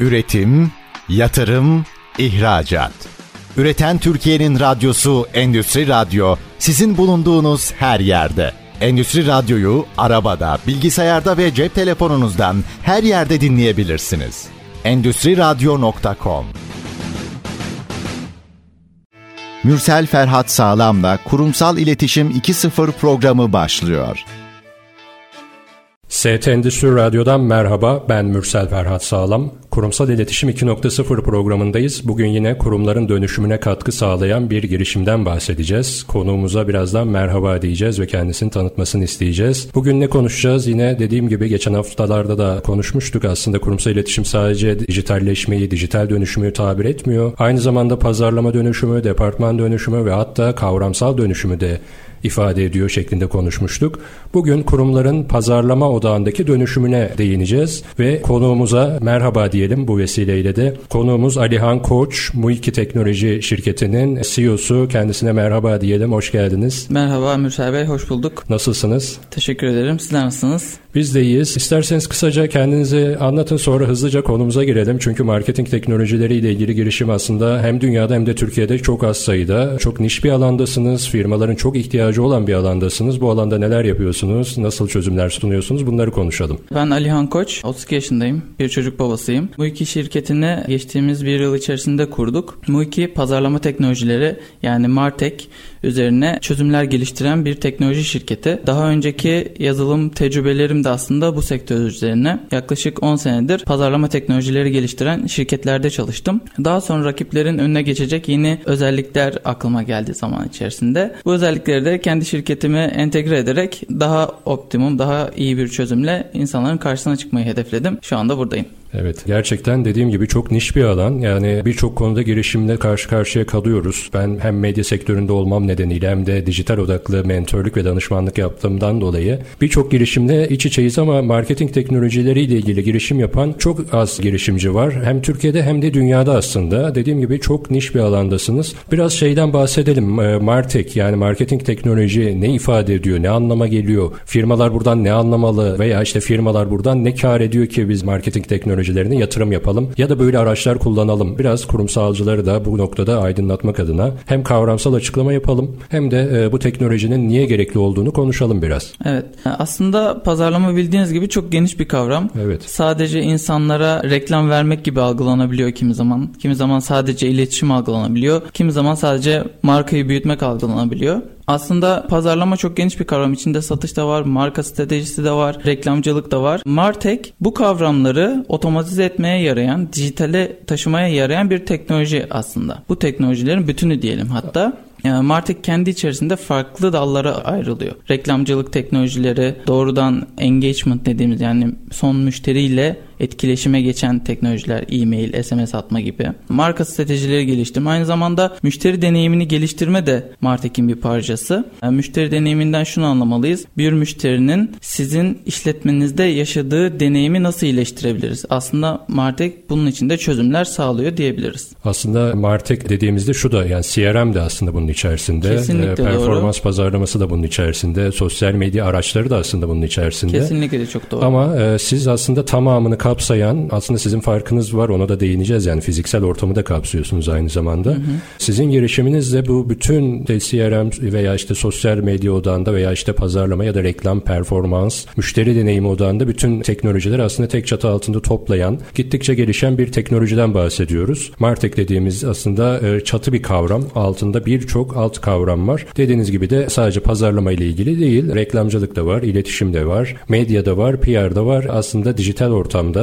Üretim, yatırım, ihracat. Üreten Türkiye'nin radyosu Endüstri Radyo sizin bulunduğunuz her yerde. Endüstri Radyo'yu arabada, bilgisayarda ve cep telefonunuzdan her yerde dinleyebilirsiniz. Endüstri Radyo.com Mürsel Ferhat Sağlam'la Kurumsal İletişim 2.0 programı başlıyor. ST Endüstri Radyo'dan merhaba, ben Mürsel Ferhat Sağlam. Kurumsal İletişim 2.0 programındayız. Bugün yine kurumların dönüşümüne katkı sağlayan bir girişimden bahsedeceğiz. Konuğumuza birazdan merhaba diyeceğiz ve kendisini tanıtmasını isteyeceğiz. Bugün ne konuşacağız? Yine dediğim gibi geçen haftalarda da konuşmuştuk. Aslında kurumsal iletişim sadece dijitalleşmeyi, dijital dönüşümü tabir etmiyor. Aynı zamanda pazarlama dönüşümü, departman dönüşümü ve hatta kavramsal dönüşümü de ifade ediyor şeklinde konuşmuştuk. Bugün kurumların pazarlama odağındaki dönüşümüne değineceğiz ve konuğumuza merhaba diyelim bu vesileyle de. Konuğumuz Alihan Koç, Muiki Teknoloji şirketinin CEO'su. Kendisine merhaba diyelim. Hoş geldiniz. Merhaba Mürsel Bey, hoş bulduk. Nasılsınız? Teşekkür ederim. Sizler nasılsınız? Biz de iyiyiz. İsterseniz kısaca kendinizi anlatın sonra hızlıca konumuza girelim. Çünkü marketing teknolojileriyle ilgili girişim aslında hem dünyada hem de Türkiye'de çok az sayıda. Çok niş bir alandasınız. Firmaların çok ihtiyacı olan bir alandasınız. Bu alanda neler yapıyorsunuz? Nasıl çözümler sunuyorsunuz? Bunları konuşalım. Ben Alihan Koç, 32 yaşındayım. Bir çocuk babasıyım. Muiki şirketini geçtiğimiz bir yıl içerisinde kurduk. Muiki pazarlama teknolojileri yani Martek üzerine çözümler geliştiren bir teknoloji şirketi. Daha önceki yazılım tecrübelerim de aslında bu sektör üzerine. Yaklaşık 10 senedir pazarlama teknolojileri geliştiren şirketlerde çalıştım. Daha sonra rakiplerin önüne geçecek yeni özellikler aklıma geldi zaman içerisinde. Bu özellikleri de kendi şirketime entegre ederek daha optimum, daha iyi bir çözümle insanların karşısına çıkmayı hedefledim. Şu anda buradayım. Evet gerçekten dediğim gibi çok niş bir alan. Yani birçok konuda girişimle karşı karşıya kalıyoruz. Ben hem medya sektöründe olmam nedeniyle hem de dijital odaklı mentörlük ve danışmanlık yaptığımdan dolayı birçok girişimle iç içeyiz ama marketing teknolojileriyle ilgili girişim yapan çok az girişimci var. Hem Türkiye'de hem de dünyada aslında. Dediğim gibi çok niş bir alandasınız. Biraz şeyden bahsedelim. Ee, Martek yani marketing teknoloji ne ifade ediyor, ne anlama geliyor? Firmalar buradan ne anlamalı veya işte firmalar buradan ne kar ediyor ki biz marketing teknoloji teknolojilerine yatırım yapalım ya da böyle araçlar kullanalım. Biraz kurumsalcıları da bu noktada aydınlatmak adına hem kavramsal açıklama yapalım hem de e, bu teknolojinin niye gerekli olduğunu konuşalım biraz. Evet. Aslında pazarlama bildiğiniz gibi çok geniş bir kavram. Evet. Sadece insanlara reklam vermek gibi algılanabiliyor kimi zaman. Kimi zaman sadece iletişim algılanabiliyor. Kimi zaman sadece markayı büyütmek algılanabiliyor. Aslında pazarlama çok geniş bir kavram. İçinde satış da var, marka stratejisi de var, reklamcılık da var. Martek bu kavramları otomatize etmeye yarayan, dijitale taşımaya yarayan bir teknoloji aslında. Bu teknolojilerin bütünü diyelim hatta. Yani Martek kendi içerisinde farklı dallara ayrılıyor. Reklamcılık teknolojileri, doğrudan engagement dediğimiz yani son müşteriyle etkileşime geçen teknolojiler, e-mail, SMS atma gibi. Marka stratejileri geliştirme. Aynı zamanda müşteri deneyimini geliştirme de Martek'in bir parçası. Yani müşteri deneyiminden şunu anlamalıyız. Bir müşterinin sizin işletmenizde yaşadığı deneyimi nasıl iyileştirebiliriz? Aslında Martek bunun için de çözümler sağlıyor diyebiliriz. Aslında Martek dediğimizde şu da yani CRM de aslında bunun içerisinde. Kesinlikle e, Performans doğru. pazarlaması da bunun içerisinde. Sosyal medya araçları da aslında bunun içerisinde. Kesinlikle de çok doğru. Ama e, siz aslında tamamını kapsayan aslında sizin farkınız var ona da değineceğiz yani fiziksel ortamı da kapsıyorsunuz aynı zamanda. Hı hı. Sizin girişiminizle bu bütün CRM veya işte sosyal medya odağında veya işte pazarlama ya da reklam performans, müşteri deneyimi odağında bütün teknolojiler aslında tek çatı altında toplayan, gittikçe gelişen bir teknolojiden bahsediyoruz. Martek dediğimiz aslında e, çatı bir kavram. Altında birçok alt kavram var. Dediğiniz gibi de sadece pazarlama ile ilgili değil, reklamcılık da var, iletişim de var, medya da var, PR da var. Aslında dijital ortamda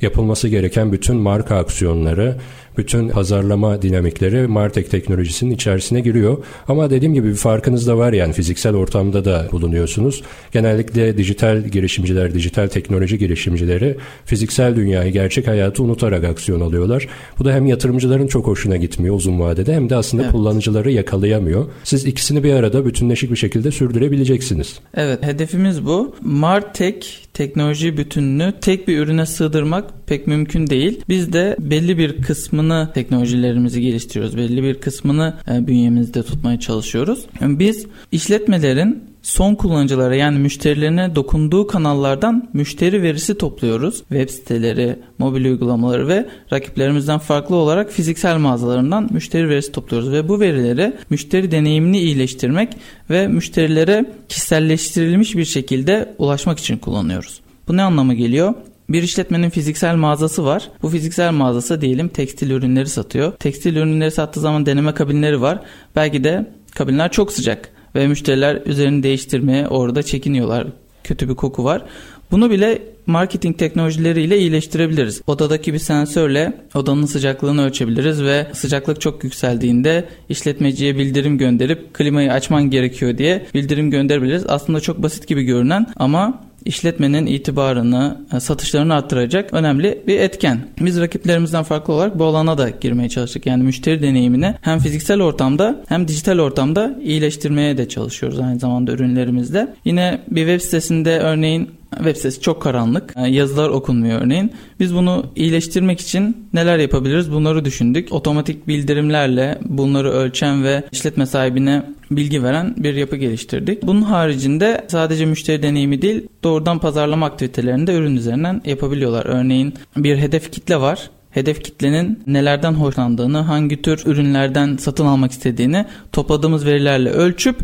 yapılması gereken bütün marka aksiyonları, bütün pazarlama dinamikleri Martek teknolojisinin içerisine giriyor. Ama dediğim gibi bir farkınız da var yani fiziksel ortamda da bulunuyorsunuz. Genellikle dijital girişimciler, dijital teknoloji girişimcileri fiziksel dünyayı, gerçek hayatı unutarak aksiyon alıyorlar. Bu da hem yatırımcıların çok hoşuna gitmiyor uzun vadede hem de aslında evet. kullanıcıları yakalayamıyor. Siz ikisini bir arada bütünleşik bir şekilde sürdürebileceksiniz. Evet, hedefimiz bu. Martek teknoloji bütününü tek bir ürüne sığdırmak pek mümkün değil. Biz de belli bir kısmını teknolojilerimizi geliştiriyoruz. Belli bir kısmını e, bünyemizde tutmaya çalışıyoruz. Biz işletmelerin son kullanıcılara yani müşterilerine dokunduğu kanallardan müşteri verisi topluyoruz. Web siteleri, mobil uygulamaları ve rakiplerimizden farklı olarak fiziksel mağazalarından müşteri verisi topluyoruz ve bu verileri müşteri deneyimini iyileştirmek ve müşterilere kişiselleştirilmiş bir şekilde ulaşmak için kullanıyoruz. Bu ne anlama geliyor? Bir işletmenin fiziksel mağazası var. Bu fiziksel mağazası diyelim tekstil ürünleri satıyor. Tekstil ürünleri sattığı zaman deneme kabinleri var. Belki de kabinler çok sıcak ve müşteriler üzerini değiştirmeye orada çekiniyorlar. Kötü bir koku var. Bunu bile marketing teknolojileriyle iyileştirebiliriz. Odadaki bir sensörle odanın sıcaklığını ölçebiliriz ve sıcaklık çok yükseldiğinde işletmeciye bildirim gönderip klimayı açman gerekiyor diye bildirim gönderebiliriz. Aslında çok basit gibi görünen ama işletmenin itibarını, e, satışlarını arttıracak önemli bir etken. Biz rakiplerimizden farklı olarak bu alana da girmeye çalıştık. Yani müşteri deneyimini hem fiziksel ortamda hem dijital ortamda iyileştirmeye de çalışıyoruz aynı zamanda ürünlerimizde. Yine bir web sitesinde örneğin web sitesi çok karanlık. E, yazılar okunmuyor örneğin. Biz bunu iyileştirmek için neler yapabiliriz bunları düşündük. Otomatik bildirimlerle bunları ölçen ve işletme sahibine bilgi veren bir yapı geliştirdik. Bunun haricinde sadece müşteri deneyimi değil doğrudan pazarlama aktivitelerini de ürün üzerinden yapabiliyorlar. Örneğin bir hedef kitle var hedef kitlenin nelerden hoşlandığını, hangi tür ürünlerden satın almak istediğini topladığımız verilerle ölçüp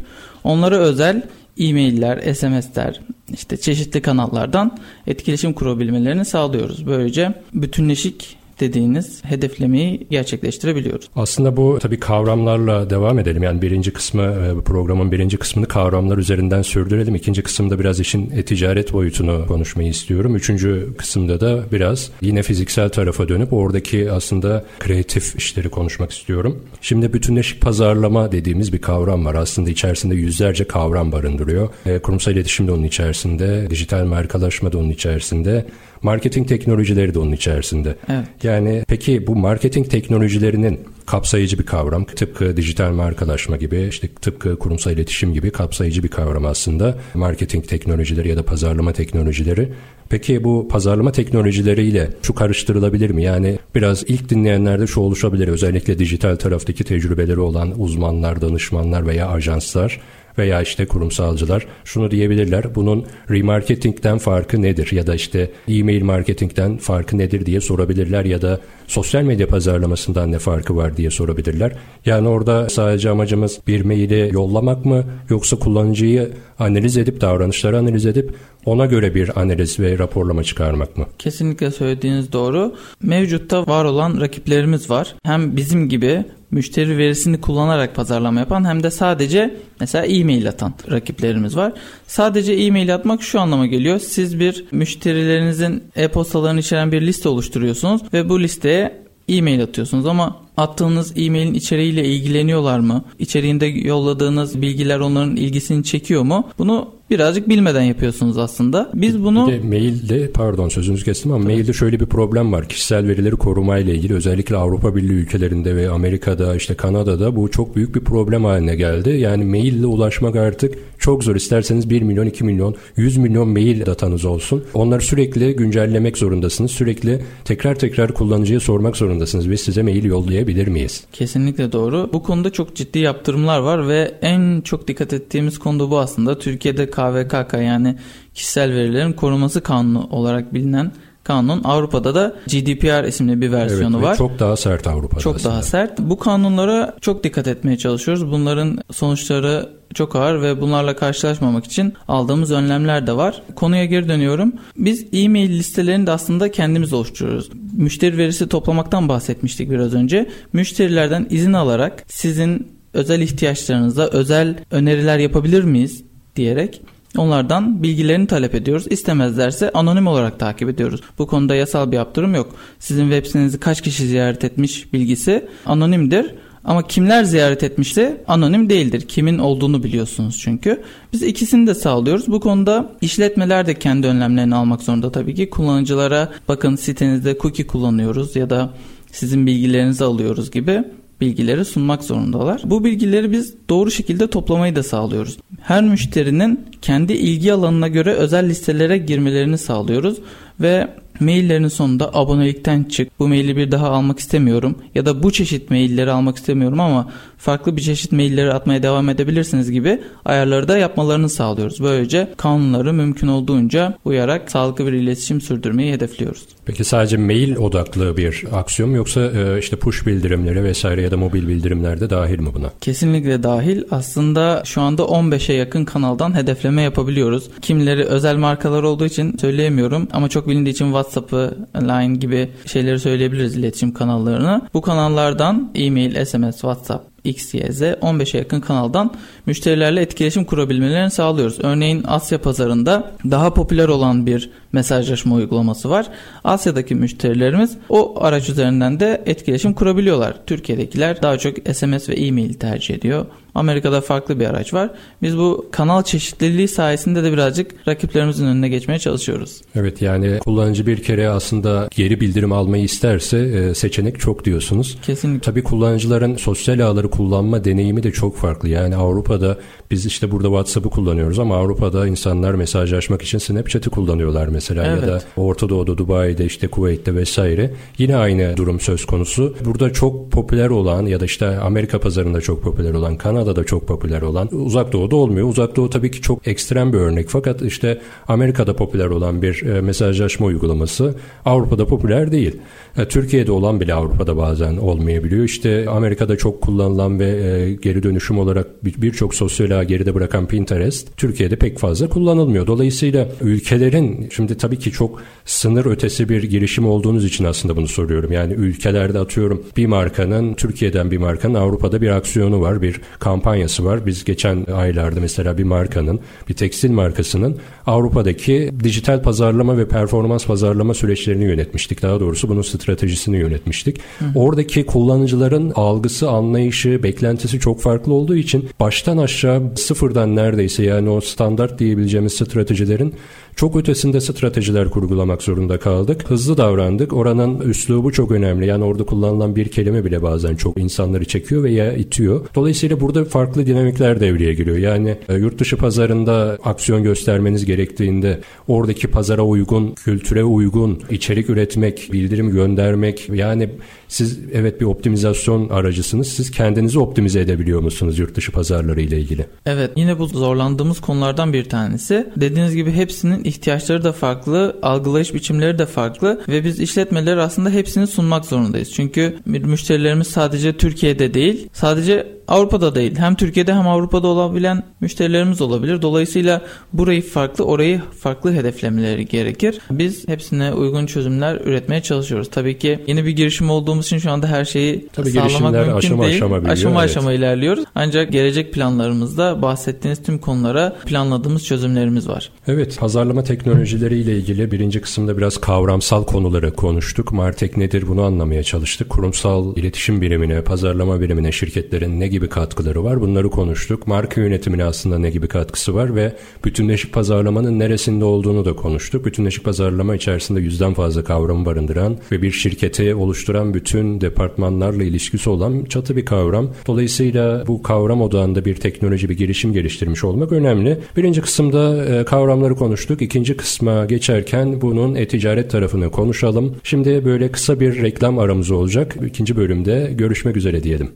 onlara özel e-mailler, SMS'ler, işte çeşitli kanallardan etkileşim kurabilmelerini sağlıyoruz. Böylece bütünleşik dediğiniz hedeflemeyi gerçekleştirebiliyoruz. Aslında bu tabii kavramlarla devam edelim. Yani birinci kısmı e, programın birinci kısmını kavramlar üzerinden sürdürelim. İkinci kısımda biraz işin e-ticaret boyutunu konuşmayı istiyorum. Üçüncü kısımda da biraz yine fiziksel tarafa dönüp oradaki aslında kreatif işleri konuşmak istiyorum. Şimdi bütünleşik pazarlama dediğimiz bir kavram var. Aslında içerisinde yüzlerce kavram barındırıyor. E, kurumsal iletişim de onun içerisinde, dijital markalaşma da onun içerisinde, Marketing teknolojileri de onun içerisinde. Evet. Yani peki bu marketing teknolojilerinin kapsayıcı bir kavram. Tıpkı dijital markalaşma gibi, işte tıpkı kurumsal iletişim gibi kapsayıcı bir kavram aslında. Marketing teknolojileri ya da pazarlama teknolojileri. Peki bu pazarlama teknolojileriyle şu karıştırılabilir mi? Yani biraz ilk dinleyenlerde şu oluşabilir. Özellikle dijital taraftaki tecrübeleri olan uzmanlar, danışmanlar veya ajanslar veya işte kurumsalcılar şunu diyebilirler. Bunun remarketingten farkı nedir? Ya da işte e-mail marketingten farkı nedir diye sorabilirler ya da sosyal medya pazarlamasından ne farkı var diye sorabilirler. Yani orada sadece amacımız bir maili yollamak mı yoksa kullanıcıyı analiz edip davranışları analiz edip ona göre bir analiz ve raporlama çıkarmak mı? Kesinlikle söylediğiniz doğru. Mevcutta var olan rakiplerimiz var. Hem bizim gibi müşteri verisini kullanarak pazarlama yapan hem de sadece mesela e-mail atan rakiplerimiz var. Sadece e-mail atmak şu anlama geliyor. Siz bir müşterilerinizin e-postalarını içeren bir liste oluşturuyorsunuz ve bu listeye e-mail atıyorsunuz ama attığınız e-mailin içeriğiyle ilgileniyorlar mı? İçeriğinde yolladığınız bilgiler onların ilgisini çekiyor mu? Bunu birazcık bilmeden yapıyorsunuz aslında. Biz bunu... Bir de mailde pardon sözünüzü kestim ama Tabii. mailde şöyle bir problem var. Kişisel verileri koruma ile ilgili özellikle Avrupa Birliği ülkelerinde ve Amerika'da işte Kanada'da bu çok büyük bir problem haline geldi. Yani maille ulaşmak artık çok zor. İsterseniz 1 milyon, 2 milyon, 100 milyon mail datanız olsun. Onları sürekli güncellemek zorundasınız. Sürekli tekrar tekrar kullanıcıya sormak zorundasınız. Biz size mail yollayabilir miyiz? Kesinlikle doğru. Bu konuda çok ciddi yaptırımlar var ve en çok dikkat ettiğimiz konu bu aslında. Türkiye'de KVKK yani kişisel verilerin koruması kanunu olarak bilinen kanun. Avrupa'da da GDPR isimli bir versiyonu evet, var. Çok daha sert Avrupa'da. Çok aslında. daha sert. Bu kanunlara çok dikkat etmeye çalışıyoruz. Bunların sonuçları çok ağır ve bunlarla karşılaşmamak için aldığımız önlemler de var. Konuya geri dönüyorum. Biz e-mail listelerini de aslında kendimiz oluşturuyoruz. Müşteri verisi toplamaktan bahsetmiştik biraz önce. Müşterilerden izin alarak sizin özel ihtiyaçlarınıza özel öneriler yapabilir miyiz diyerek Onlardan bilgilerini talep ediyoruz. İstemezlerse anonim olarak takip ediyoruz. Bu konuda yasal bir yaptırım yok. Sizin web sitenizi kaç kişi ziyaret etmiş bilgisi anonimdir. Ama kimler ziyaret etmişse anonim değildir. Kimin olduğunu biliyorsunuz çünkü. Biz ikisini de sağlıyoruz. Bu konuda işletmeler de kendi önlemlerini almak zorunda tabii ki. Kullanıcılara bakın sitenizde cookie kullanıyoruz ya da sizin bilgilerinizi alıyoruz gibi bilgileri sunmak zorundalar. Bu bilgileri biz doğru şekilde toplamayı da sağlıyoruz. Her müşterinin kendi ilgi alanına göre özel listelere girmelerini sağlıyoruz ve maillerin sonunda abonelikten çık, bu maili bir daha almak istemiyorum ya da bu çeşit mailleri almak istemiyorum ama farklı bir çeşit mailleri atmaya devam edebilirsiniz gibi ayarları da yapmalarını sağlıyoruz. Böylece kanunları mümkün olduğunca uyarak sağlıklı bir iletişim sürdürmeyi hedefliyoruz. Peki sadece mail odaklı bir aksiyon mu yoksa e, işte push bildirimleri vesaire ya da mobil bildirimler de dahil mi buna? Kesinlikle dahil. Aslında şu anda 15'e yakın kanaldan hedefleme yapabiliyoruz. Kimileri özel markalar olduğu için söyleyemiyorum ama çok bilindiği için WhatsApp'ı, Line gibi şeyleri söyleyebiliriz iletişim kanallarını. Bu kanallardan e-mail, SMS, WhatsApp, X, Y, Z 15'e yakın kanaldan müşterilerle etkileşim kurabilmelerini sağlıyoruz. Örneğin Asya pazarında daha popüler olan bir mesajlaşma uygulaması var. Asya'daki müşterilerimiz o araç üzerinden de etkileşim kurabiliyorlar. Türkiye'dekiler daha çok SMS ve e-mail tercih ediyor. Amerika'da farklı bir araç var. Biz bu kanal çeşitliliği sayesinde de birazcık rakiplerimizin önüne geçmeye çalışıyoruz. Evet yani kullanıcı bir kere aslında geri bildirim almayı isterse e, seçenek çok diyorsunuz. Kesinlikle. Tabii kullanıcıların sosyal ağları kullanma deneyimi de çok farklı. Yani Avrupa'da biz işte burada WhatsApp'ı kullanıyoruz ama Avrupa'da insanlar mesajlaşmak için Snapchat'i kullanıyorlar mesela evet. ya da Orta Doğu'da, Dubai'de, işte Kuveyt'te vesaire. Yine aynı durum söz konusu. Burada çok popüler olan ya da işte Amerika pazarında çok popüler olan, Kanada'da çok popüler olan, Uzak Doğu'da olmuyor. Uzak Doğu tabii ki çok ekstrem bir örnek fakat işte Amerika'da popüler olan bir e, mesajlaşma uygulaması Avrupa'da popüler değil. E, Türkiye'de olan bile Avrupa'da bazen olmayabiliyor. İşte Amerika'da çok kullanılan ve e, geri dönüşüm olarak birçok sosyal ağ geride bırakan Pinterest Türkiye'de pek fazla kullanılmıyor. Dolayısıyla ülkelerin şimdi tabii ki çok sınır ötesi bir girişim olduğunuz için aslında bunu soruyorum. Yani ülkelerde atıyorum bir markanın Türkiye'den bir markanın Avrupa'da bir aksiyonu var, bir kampanyası var. Biz geçen aylarda mesela bir markanın, bir tekstil markasının Avrupa'daki dijital pazarlama ve performans pazarlama süreçlerini yönetmiştik. Daha doğrusu bunun stratejisini yönetmiştik. Hı. Oradaki kullanıcıların algısı, anlayışı, beklentisi çok farklı olduğu için baştan aşağı sıfırdan neredeyse yani o standart diyebileceğimiz stratejilerin çok ötesinde stratejiler kurgulamak zorunda kaldık. Hızlı davrandık. Oranın üslubu çok önemli. Yani orada kullanılan bir kelime bile bazen çok insanları çekiyor veya itiyor. Dolayısıyla burada farklı dinamikler devreye giriyor. Yani e, yurt dışı pazarında aksiyon göstermeniz gerektiğinde oradaki pazara uygun, kültüre uygun içerik üretmek, bildirim göndermek yani siz evet bir optimizasyon aracısınız. Siz kendinizi optimize edebiliyor musunuz yurt dışı pazarları ile ilgili? Evet yine bu zorlandığımız konulardan bir tanesi. Dediğiniz gibi hepsinin ihtiyaçları da farklı, algılayış biçimleri de farklı ve biz işletmeler aslında hepsini sunmak zorundayız. Çünkü müşterilerimiz sadece Türkiye'de değil, sadece Avrupa'da değil. Hem Türkiye'de hem Avrupa'da olabilen müşterilerimiz olabilir. Dolayısıyla burayı farklı, orayı farklı hedeflemeleri gerekir. Biz hepsine uygun çözümler üretmeye çalışıyoruz. Tabii ki yeni bir girişim olduğumuz için şu anda her şeyi Tabii sağlamak mümkün aşama değil. Aşama biliyor, aşama evet. aşama ilerliyoruz. Ancak gelecek planlarımızda bahsettiğiniz tüm konulara planladığımız çözümlerimiz var. Evet, pazarlama teknolojileri ile ilgili birinci kısımda biraz kavramsal konuları konuştuk. Martek nedir bunu anlamaya çalıştık. Kurumsal iletişim birimine, pazarlama birimine şirketlerin ne gibi katkıları var bunları konuştuk. Marka yönetimine aslında ne gibi katkısı var ve bütünleşik pazarlamanın neresinde olduğunu da konuştuk. Bütünleşik pazarlama içerisinde yüzden fazla kavramı barındıran ve bir şirketi oluşturan bütün departmanlarla ilişkisi olan çatı bir kavram. Dolayısıyla bu kavram odağında bir teknoloji, bir girişim geliştirmiş olmak önemli. Birinci kısımda e, kavramları konuştuk. İkinci kısma geçerken bunun e-ticaret tarafını konuşalım. Şimdi böyle kısa bir reklam aramız olacak. İkinci bölümde görüşmek üzere diyelim.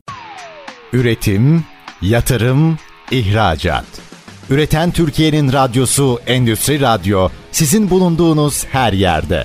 Üretim, yatırım, ihracat. Üreten Türkiye'nin radyosu Endüstri Radyo sizin bulunduğunuz her yerde.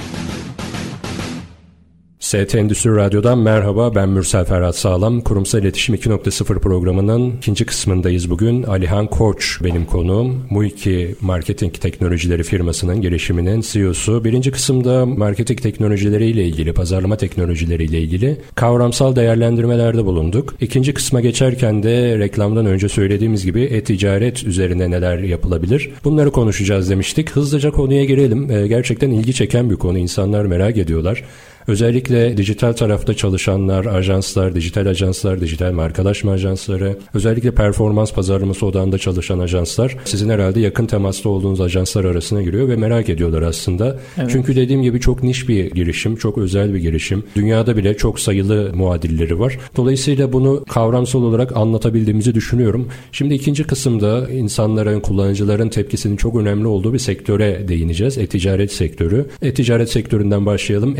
ST Endüstri Radyo'dan merhaba ben Mürsel Ferhat Sağlam. Kurumsal İletişim 2.0 programının ikinci kısmındayız bugün. Alihan Koç benim konuğum. Muiki Marketing Teknolojileri firmasının gelişiminin CEO'su. Birinci kısımda marketing teknolojileri ile ilgili, pazarlama teknolojileri ile ilgili kavramsal değerlendirmelerde bulunduk. İkinci kısma geçerken de reklamdan önce söylediğimiz gibi e-ticaret üzerine neler yapılabilir? Bunları konuşacağız demiştik. Hızlıca konuya girelim. Gerçekten ilgi çeken bir konu. İnsanlar merak ediyorlar. Özellikle dijital tarafta çalışanlar, ajanslar, dijital ajanslar, dijital markalaşma ajansları, özellikle performans pazarlaması odağında çalışan ajanslar sizin herhalde yakın temasta olduğunuz ajanslar arasına giriyor ve merak ediyorlar aslında. Evet. Çünkü dediğim gibi çok niş bir girişim, çok özel bir girişim. Dünyada bile çok sayılı muadilleri var. Dolayısıyla bunu kavramsal olarak anlatabildiğimizi düşünüyorum. Şimdi ikinci kısımda insanların, kullanıcıların tepkisinin çok önemli olduğu bir sektöre değineceğiz. E-ticaret sektörü. E-ticaret sektöründen başlayalım.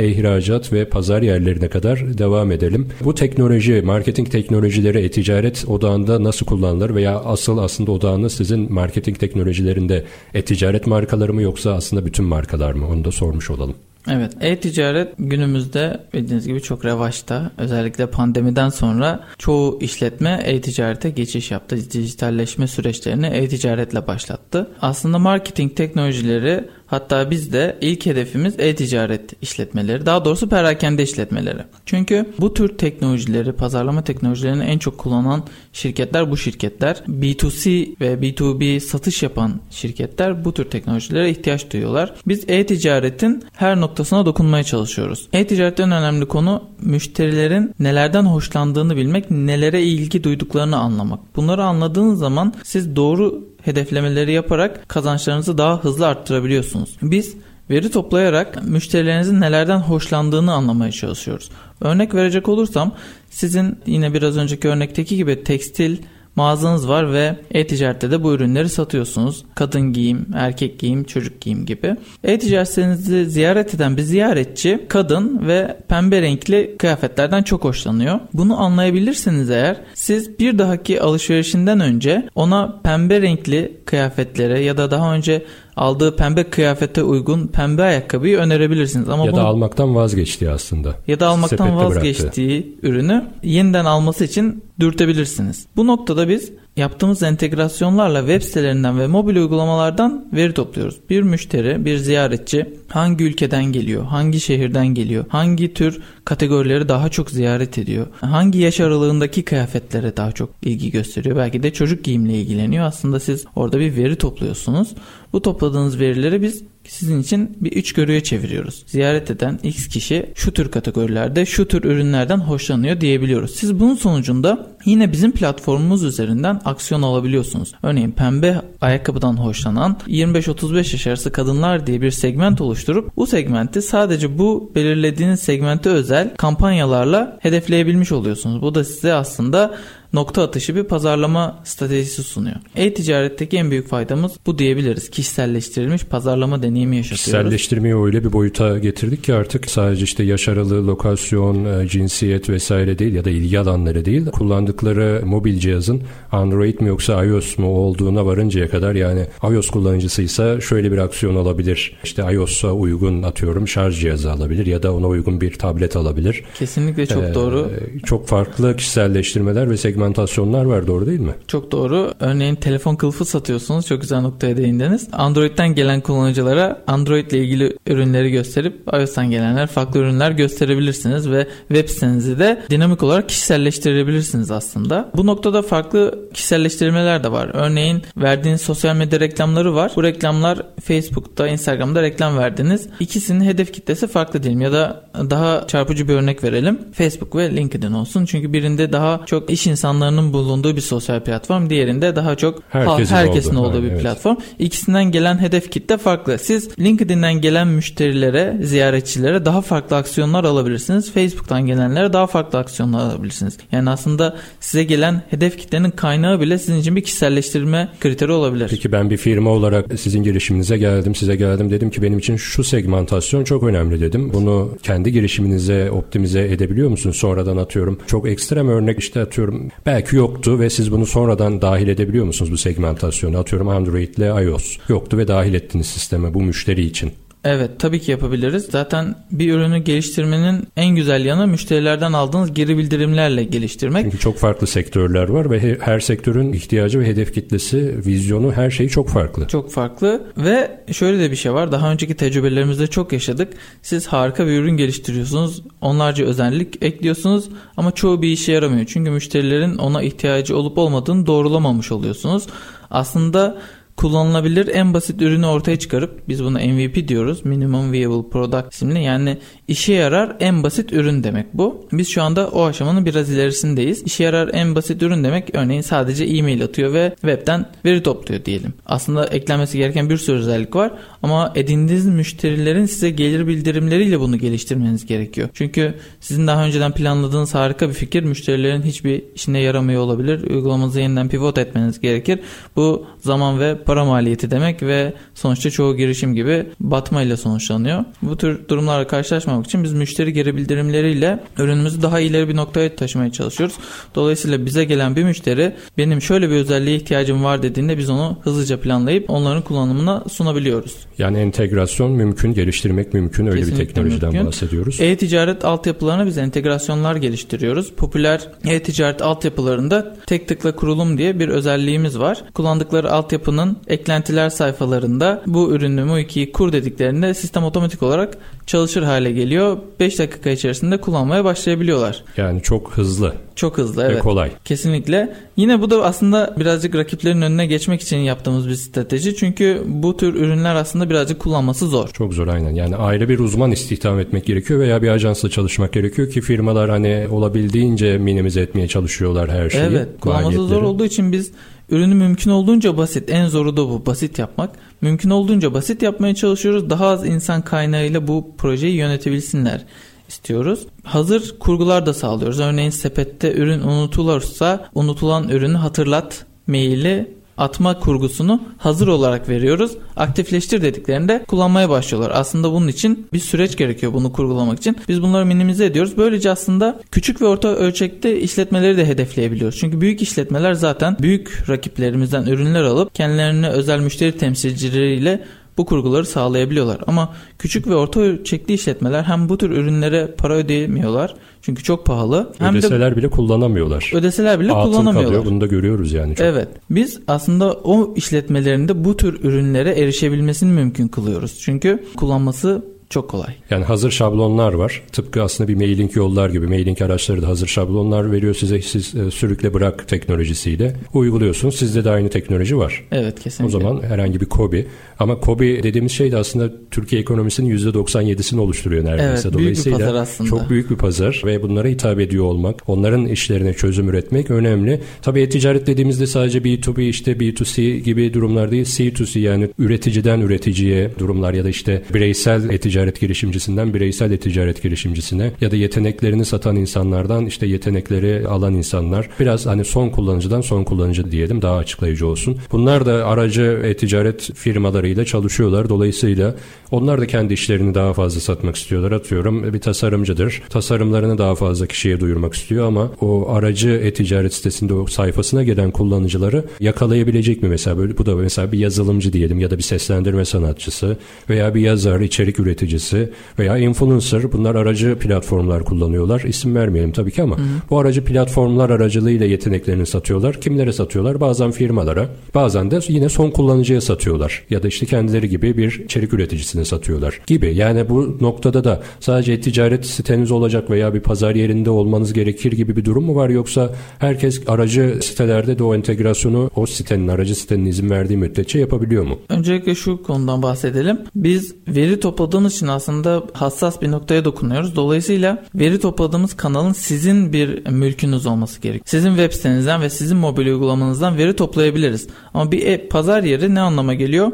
E-ihracat ve pazar yerlerine kadar devam edelim. Bu teknoloji, marketing teknolojileri e-ticaret odağında nasıl kullanılır veya asıl aslında odağınız sizin marketing teknolojilerinde e-ticaret markaları mı yoksa aslında bütün markalar mı? Onu da sormuş olalım. Evet, e-ticaret günümüzde bildiğiniz gibi çok revaçta. Özellikle pandemiden sonra çoğu işletme e-ticarete geçiş yaptı. Dijitalleşme süreçlerini e-ticaretle başlattı. Aslında marketing teknolojileri Hatta biz de ilk hedefimiz e-ticaret işletmeleri, daha doğrusu perakende işletmeleri. Çünkü bu tür teknolojileri, pazarlama teknolojilerini en çok kullanan şirketler bu şirketler. B2C ve B2B satış yapan şirketler bu tür teknolojilere ihtiyaç duyuyorlar. Biz e-ticaretin her noktasına dokunmaya çalışıyoruz. E-ticaretin en önemli konu müşterilerin nelerden hoşlandığını bilmek, nelere ilgi duyduklarını anlamak. Bunları anladığınız zaman siz doğru hedeflemeleri yaparak kazançlarınızı daha hızlı arttırabiliyorsunuz. Biz veri toplayarak müşterilerinizin nelerden hoşlandığını anlamaya çalışıyoruz. Örnek verecek olursam sizin yine biraz önceki örnekteki gibi tekstil mağazanız var ve e-ticarette de bu ürünleri satıyorsunuz. Kadın giyim, erkek giyim, çocuk giyim gibi. E-ticaretinizi ziyaret eden bir ziyaretçi kadın ve pembe renkli kıyafetlerden çok hoşlanıyor. Bunu anlayabilirsiniz eğer siz bir dahaki alışverişinden önce ona pembe renkli kıyafetlere ya da daha önce aldığı pembe kıyafete uygun pembe ayakkabıyı önerebilirsiniz. Ama ya bunu, da almaktan vazgeçtiği aslında. Ya da almaktan vazgeçtiği bıraktı. ürünü yeniden alması için dürtebilirsiniz. Bu noktada biz yaptığımız entegrasyonlarla web sitelerinden ve mobil uygulamalardan veri topluyoruz. Bir müşteri, bir ziyaretçi hangi ülkeden geliyor, hangi şehirden geliyor, hangi tür kategorileri daha çok ziyaret ediyor, hangi yaş aralığındaki kıyafetlere daha çok ilgi gösteriyor. Belki de çocuk giyimle ilgileniyor. Aslında siz orada bir veri topluyorsunuz. Bu topladığınız verileri biz sizin için bir üç görüye çeviriyoruz. Ziyaret eden X kişi şu tür kategorilerde şu tür ürünlerden hoşlanıyor diyebiliyoruz. Siz bunun sonucunda yine bizim platformumuz üzerinden aksiyon alabiliyorsunuz. Örneğin pembe ayakkabıdan hoşlanan 25-35 yaş arası kadınlar diye bir segment oluşturup bu segmenti sadece bu belirlediğiniz segmente özel kampanyalarla hedefleyebilmiş oluyorsunuz. Bu da size aslında nokta atışı bir pazarlama stratejisi sunuyor. E-ticaretteki en büyük faydamız bu diyebiliriz. Kişiselleştirilmiş pazarlama deneyimi yaşatıyoruz. Kişiselleştirmeyi öyle bir boyuta getirdik ki artık sadece işte yaş aralığı, lokasyon, e, cinsiyet vesaire değil ya da ilgi alanları değil. Kullandıkları mobil cihazın Android mi yoksa iOS mu olduğuna varıncaya kadar yani iOS kullanıcısıysa şöyle bir aksiyon alabilir. İşte iOS'a uygun atıyorum şarj cihazı alabilir ya da ona uygun bir tablet alabilir. Kesinlikle çok ee, doğru. Çok farklı kişiselleştirmeler ve segment segmentasyonlar var doğru değil mi? Çok doğru. Örneğin telefon kılıfı satıyorsunuz. Çok güzel noktaya değindiniz. Android'den gelen kullanıcılara Android ile ilgili ürünleri gösterip iOS'tan gelenler farklı ürünler gösterebilirsiniz ve web sitenizi de dinamik olarak kişiselleştirebilirsiniz aslında. Bu noktada farklı kişiselleştirmeler de var. Örneğin verdiğiniz sosyal medya reklamları var. Bu reklamlar Facebook'ta, Instagram'da reklam verdiniz. İkisinin hedef kitlesi farklı diyelim ya da daha çarpıcı bir örnek verelim. Facebook ve LinkedIn olsun. Çünkü birinde daha çok iş insanı insanlarının bulunduğu bir sosyal platform. Diğerinde daha çok herkesin, herkesin olduğu, olduğu bir evet. platform. İkisinden gelen hedef kitle farklı. Siz LinkedIn'den gelen müşterilere, ziyaretçilere daha farklı aksiyonlar alabilirsiniz. Facebook'tan gelenlere daha farklı aksiyonlar alabilirsiniz. Yani aslında size gelen hedef kitlenin kaynağı bile sizin için bir kişiselleştirme kriteri olabilir. Peki ben bir firma olarak sizin girişiminize geldim, size geldim dedim ki benim için şu segmentasyon çok önemli dedim. Bunu kendi girişiminize optimize edebiliyor musunuz? Sonradan atıyorum. Çok ekstrem örnek işte atıyorum Belki yoktu ve siz bunu sonradan dahil edebiliyor musunuz bu segmentasyonu? Atıyorum Android ile iOS. Yoktu ve dahil ettiniz sisteme bu müşteri için. Evet tabii ki yapabiliriz. Zaten bir ürünü geliştirmenin en güzel yanı müşterilerden aldığınız geri bildirimlerle geliştirmek. Çünkü çok farklı sektörler var ve her sektörün ihtiyacı ve hedef kitlesi, vizyonu her şeyi çok farklı. Çok farklı ve şöyle de bir şey var. Daha önceki tecrübelerimizde çok yaşadık. Siz harika bir ürün geliştiriyorsunuz. Onlarca özellik ekliyorsunuz ama çoğu bir işe yaramıyor. Çünkü müşterilerin ona ihtiyacı olup olmadığını doğrulamamış oluyorsunuz. Aslında kullanılabilir en basit ürünü ortaya çıkarıp biz buna MVP diyoruz. Minimum Viable Product isimli. Yani işe yarar en basit ürün demek bu. Biz şu anda o aşamanın biraz ilerisindeyiz. İşe yarar en basit ürün demek örneğin sadece e-mail atıyor ve webten veri topluyor diyelim. Aslında eklenmesi gereken bir sürü özellik var ama edindiğiniz müşterilerin size gelir bildirimleriyle bunu geliştirmeniz gerekiyor. Çünkü sizin daha önceden planladığınız harika bir fikir müşterilerin hiçbir işine yaramıyor olabilir. Uygulamanızı yeniden pivot etmeniz gerekir. Bu zaman ve para maliyeti demek ve sonuçta çoğu girişim gibi batmayla sonuçlanıyor. Bu tür durumlarla karşılaşmamak için biz müşteri geri bildirimleriyle ürünümüzü daha ileri bir noktaya taşımaya çalışıyoruz. Dolayısıyla bize gelen bir müşteri benim şöyle bir özelliğe ihtiyacım var dediğinde biz onu hızlıca planlayıp onların kullanımına sunabiliyoruz. Yani entegrasyon mümkün, geliştirmek mümkün. Öyle Kesinlikle bir teknolojiden mümkün. bahsediyoruz. E-ticaret altyapılarına biz entegrasyonlar geliştiriyoruz. Popüler e-ticaret altyapılarında tek tıkla kurulum diye bir özelliğimiz var. Kullandıkları altyapının eklentiler sayfalarında bu ürünü Mu2'yi kur dediklerinde sistem otomatik olarak çalışır hale geliyor. 5 dakika içerisinde kullanmaya başlayabiliyorlar. Yani çok hızlı. Çok hızlı evet. Ve kolay. Kesinlikle. Yine bu da aslında birazcık rakiplerin önüne geçmek için yaptığımız bir strateji. Çünkü bu tür ürünler aslında birazcık kullanması zor. Çok zor aynen. Yani ayrı bir uzman istihdam etmek gerekiyor veya bir ajansla çalışmak gerekiyor ki firmalar hani olabildiğince minimize etmeye çalışıyorlar her şeyi. Evet. Kullanması zor olduğu için biz ürünü mümkün olduğunca basit. En zoru da bu. Basit yapmak. Mümkün olduğunca basit yapmaya çalışıyoruz. Daha az insan kaynağıyla bu projeyi yönetebilsinler istiyoruz. Hazır kurgular da sağlıyoruz. Örneğin sepette ürün unutulursa unutulan ürünü hatırlat maili atma kurgusunu hazır olarak veriyoruz. Aktifleştir dediklerinde kullanmaya başlıyorlar. Aslında bunun için bir süreç gerekiyor bunu kurgulamak için. Biz bunları minimize ediyoruz. Böylece aslında küçük ve orta ölçekte işletmeleri de hedefleyebiliyoruz. Çünkü büyük işletmeler zaten büyük rakiplerimizden ürünler alıp kendilerine özel müşteri temsilcileriyle bu kurguları sağlayabiliyorlar. Ama küçük ve orta ölçekli işletmeler hem bu tür ürünlere para ödeyemiyorlar çünkü çok pahalı. Hem ödeseler de, bile kullanamıyorlar. Ödeseler bile Atıl kullanamıyorlar. Kalıyor. Bunu da görüyoruz yani. Çok. Evet. Biz aslında o işletmelerinde bu tür ürünlere erişebilmesini mümkün kılıyoruz. Çünkü kullanması çok kolay. Yani hazır şablonlar var. Tıpkı aslında bir mailing yollar gibi. Mailing araçları da hazır şablonlar veriyor size. Siz e, sürükle bırak teknolojisiyle uyguluyorsunuz. Sizde de aynı teknoloji var. Evet kesinlikle. O zaman herhangi bir kobi. Ama kobi dediğimiz şey de aslında Türkiye ekonomisinin %97'sini oluşturuyor neredeyse. Evet, büyük bir pazar aslında. Çok büyük bir pazar ve bunlara hitap ediyor olmak, onların işlerine çözüm üretmek önemli. Tabii e-ticaret dediğimizde sadece B2B işte B2C gibi durumlar değil. C2C yani üreticiden üreticiye durumlar ya da işte bireysel e-ticaret ticaret girişimcisinden bireysel ticaret girişimcisine ya da yeteneklerini satan insanlardan işte yetenekleri alan insanlar biraz hani son kullanıcıdan son kullanıcı diyelim daha açıklayıcı olsun. Bunlar da aracı e-ticaret firmalarıyla çalışıyorlar. Dolayısıyla onlar da kendi işlerini daha fazla satmak istiyorlar. Atıyorum bir tasarımcıdır. Tasarımlarını daha fazla kişiye duyurmak istiyor ama o aracı e-ticaret sitesinde o sayfasına gelen kullanıcıları yakalayabilecek mi mesela böyle bu da mesela bir yazılımcı diyelim ya da bir seslendirme sanatçısı veya bir yazar, içerik üretici üreticisi veya influencer bunlar aracı platformlar kullanıyorlar. İsim vermeyelim tabii ki ama hı hı. bu aracı platformlar aracılığıyla yeteneklerini satıyorlar. Kimlere satıyorlar? Bazen firmalara, bazen de yine son kullanıcıya satıyorlar. Ya da işte kendileri gibi bir içerik üreticisine satıyorlar gibi. Yani bu noktada da sadece ticaret siteniz olacak veya bir pazar yerinde olmanız gerekir gibi bir durum mu var yoksa herkes aracı sitelerde de o entegrasyonu o sitenin aracı sitenin izin verdiği müddetçe yapabiliyor mu? Öncelikle şu konudan bahsedelim. Biz veri topladığımız için aslında hassas bir noktaya dokunuyoruz. Dolayısıyla veri topladığımız kanalın sizin bir mülkünüz olması gerek. Sizin web sitenizden ve sizin mobil uygulamanızdan veri toplayabiliriz. Ama bir e, pazar yeri ne anlama geliyor?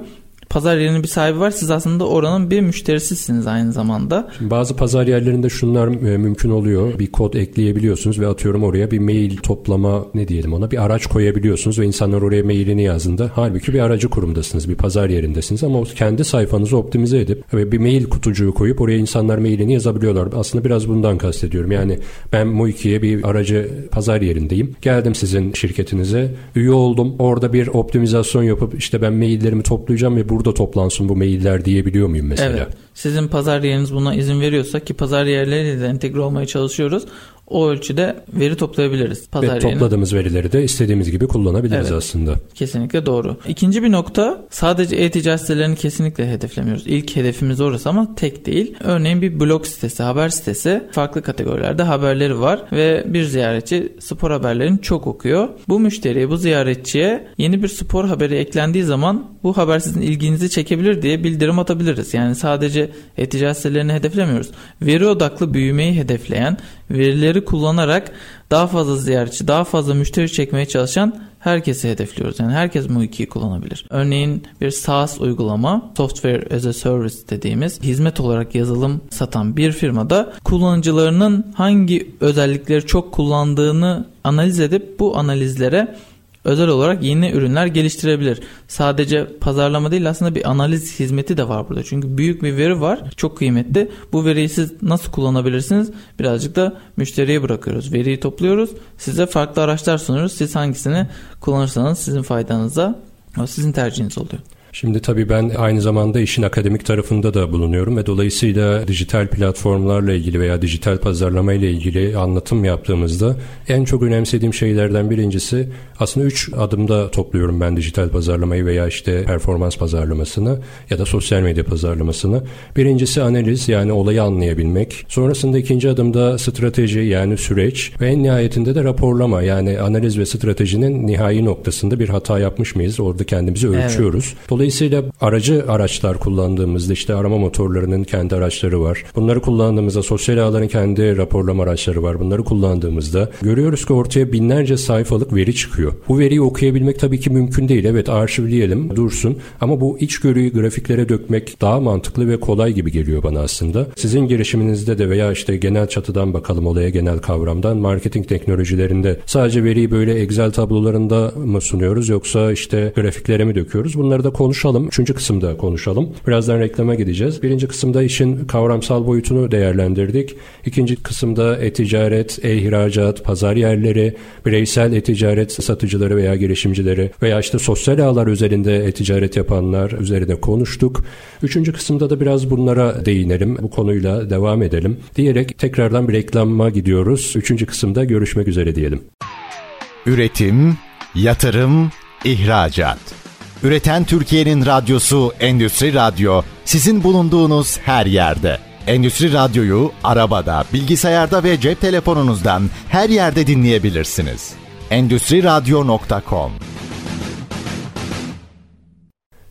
Pazar yerinin bir sahibi var. Siz aslında oranın bir müşterisisiniz aynı zamanda. Şimdi bazı pazar yerlerinde şunlar e, mümkün oluyor. Bir kod ekleyebiliyorsunuz ve atıyorum oraya bir mail toplama ne diyelim ona bir araç koyabiliyorsunuz ve insanlar oraya mailini yazdığında halbuki bir aracı kurumdasınız. Bir pazar yerindesiniz ama kendi sayfanızı optimize edip ve bir mail kutucuğu koyup oraya insanlar mailini yazabiliyorlar. Aslında biraz bundan kastediyorum. Yani ben Muiki'ye bir aracı pazar yerindeyim. Geldim sizin şirketinize. Üye oldum. Orada bir optimizasyon yapıp işte ben maillerimi toplayacağım ve bu burada toplansın bu mailler diyebiliyor muyum mesela? Evet. Sizin pazar yeriniz buna izin veriyorsa ki pazar yerleriyle de entegre olmaya çalışıyoruz. O ölçüde veri toplayabiliriz. Pazar Ve topladığımız yerine. verileri de istediğimiz gibi kullanabiliriz evet, aslında. Kesinlikle doğru. İkinci bir nokta sadece e-ticaret sitelerini kesinlikle hedeflemiyoruz. İlk hedefimiz orası ama tek değil. Örneğin bir blog sitesi, haber sitesi farklı kategorilerde haberleri var ve bir ziyaretçi spor haberlerini çok okuyor. Bu müşteriye, bu ziyaretçiye yeni bir spor haberi eklendiği zaman bu haber sizin ilginizi çekebilir diye bildirim atabiliriz. Yani sadece e-ticaret sitelerini hedeflemiyoruz. Veri odaklı büyümeyi hedefleyen, verileri kullanarak daha fazla ziyaretçi, daha fazla müşteri çekmeye çalışan herkesi hedefliyoruz. Yani herkes bu ikiyi kullanabilir. Örneğin bir SaaS uygulama, Software as a Service dediğimiz hizmet olarak yazılım satan bir firmada kullanıcılarının hangi özellikleri çok kullandığını analiz edip bu analizlere özel olarak yeni ürünler geliştirebilir. Sadece pazarlama değil aslında bir analiz hizmeti de var burada. Çünkü büyük bir veri var. Çok kıymetli. Bu veriyi siz nasıl kullanabilirsiniz? Birazcık da müşteriye bırakıyoruz. Veriyi topluyoruz. Size farklı araçlar sunuyoruz. Siz hangisini kullanırsanız sizin faydanıza sizin tercihiniz oluyor. Şimdi tabii ben aynı zamanda işin akademik tarafında da bulunuyorum ve dolayısıyla dijital platformlarla ilgili veya dijital pazarlama ile ilgili anlatım yaptığımızda en çok önemsediğim şeylerden birincisi aslında üç adımda topluyorum ben dijital pazarlamayı veya işte performans pazarlamasını ya da sosyal medya pazarlamasını. Birincisi analiz yani olayı anlayabilmek. Sonrasında ikinci adımda strateji yani süreç ve en nihayetinde de raporlama yani analiz ve stratejinin nihai noktasında bir hata yapmış mıyız? Orada kendimizi ölçüyoruz. Evet. Dolayısıyla aracı araçlar kullandığımızda işte arama motorlarının kendi araçları var. Bunları kullandığımızda sosyal ağların kendi raporlama araçları var. Bunları kullandığımızda görüyoruz ki ortaya binlerce sayfalık veri çıkıyor. Bu veriyi okuyabilmek tabii ki mümkün değil. Evet arşivleyelim dursun ama bu içgörüyü grafiklere dökmek daha mantıklı ve kolay gibi geliyor bana aslında. Sizin girişiminizde de veya işte genel çatıdan bakalım olaya genel kavramdan marketing teknolojilerinde sadece veriyi böyle Excel tablolarında mı sunuyoruz yoksa işte grafiklere mi döküyoruz? Bunları da konuşalım. Üçüncü kısımda konuşalım. Birazdan reklama gideceğiz. Birinci kısımda işin kavramsal boyutunu değerlendirdik. İkinci kısımda e-ticaret, e-ihracat, pazar yerleri, bireysel e-ticaret satıcıları veya girişimcileri veya işte sosyal ağlar üzerinde e-ticaret yapanlar üzerine konuştuk. Üçüncü kısımda da biraz bunlara değinelim. Bu konuyla devam edelim. Diyerek tekrardan bir reklama gidiyoruz. Üçüncü kısımda görüşmek üzere diyelim. Üretim, yatırım, ihracat. Üreten Türkiye'nin radyosu Endüstri Radyo sizin bulunduğunuz her yerde. Endüstri Radyo'yu arabada, bilgisayarda ve cep telefonunuzdan her yerde dinleyebilirsiniz. Endüstri Radyo.com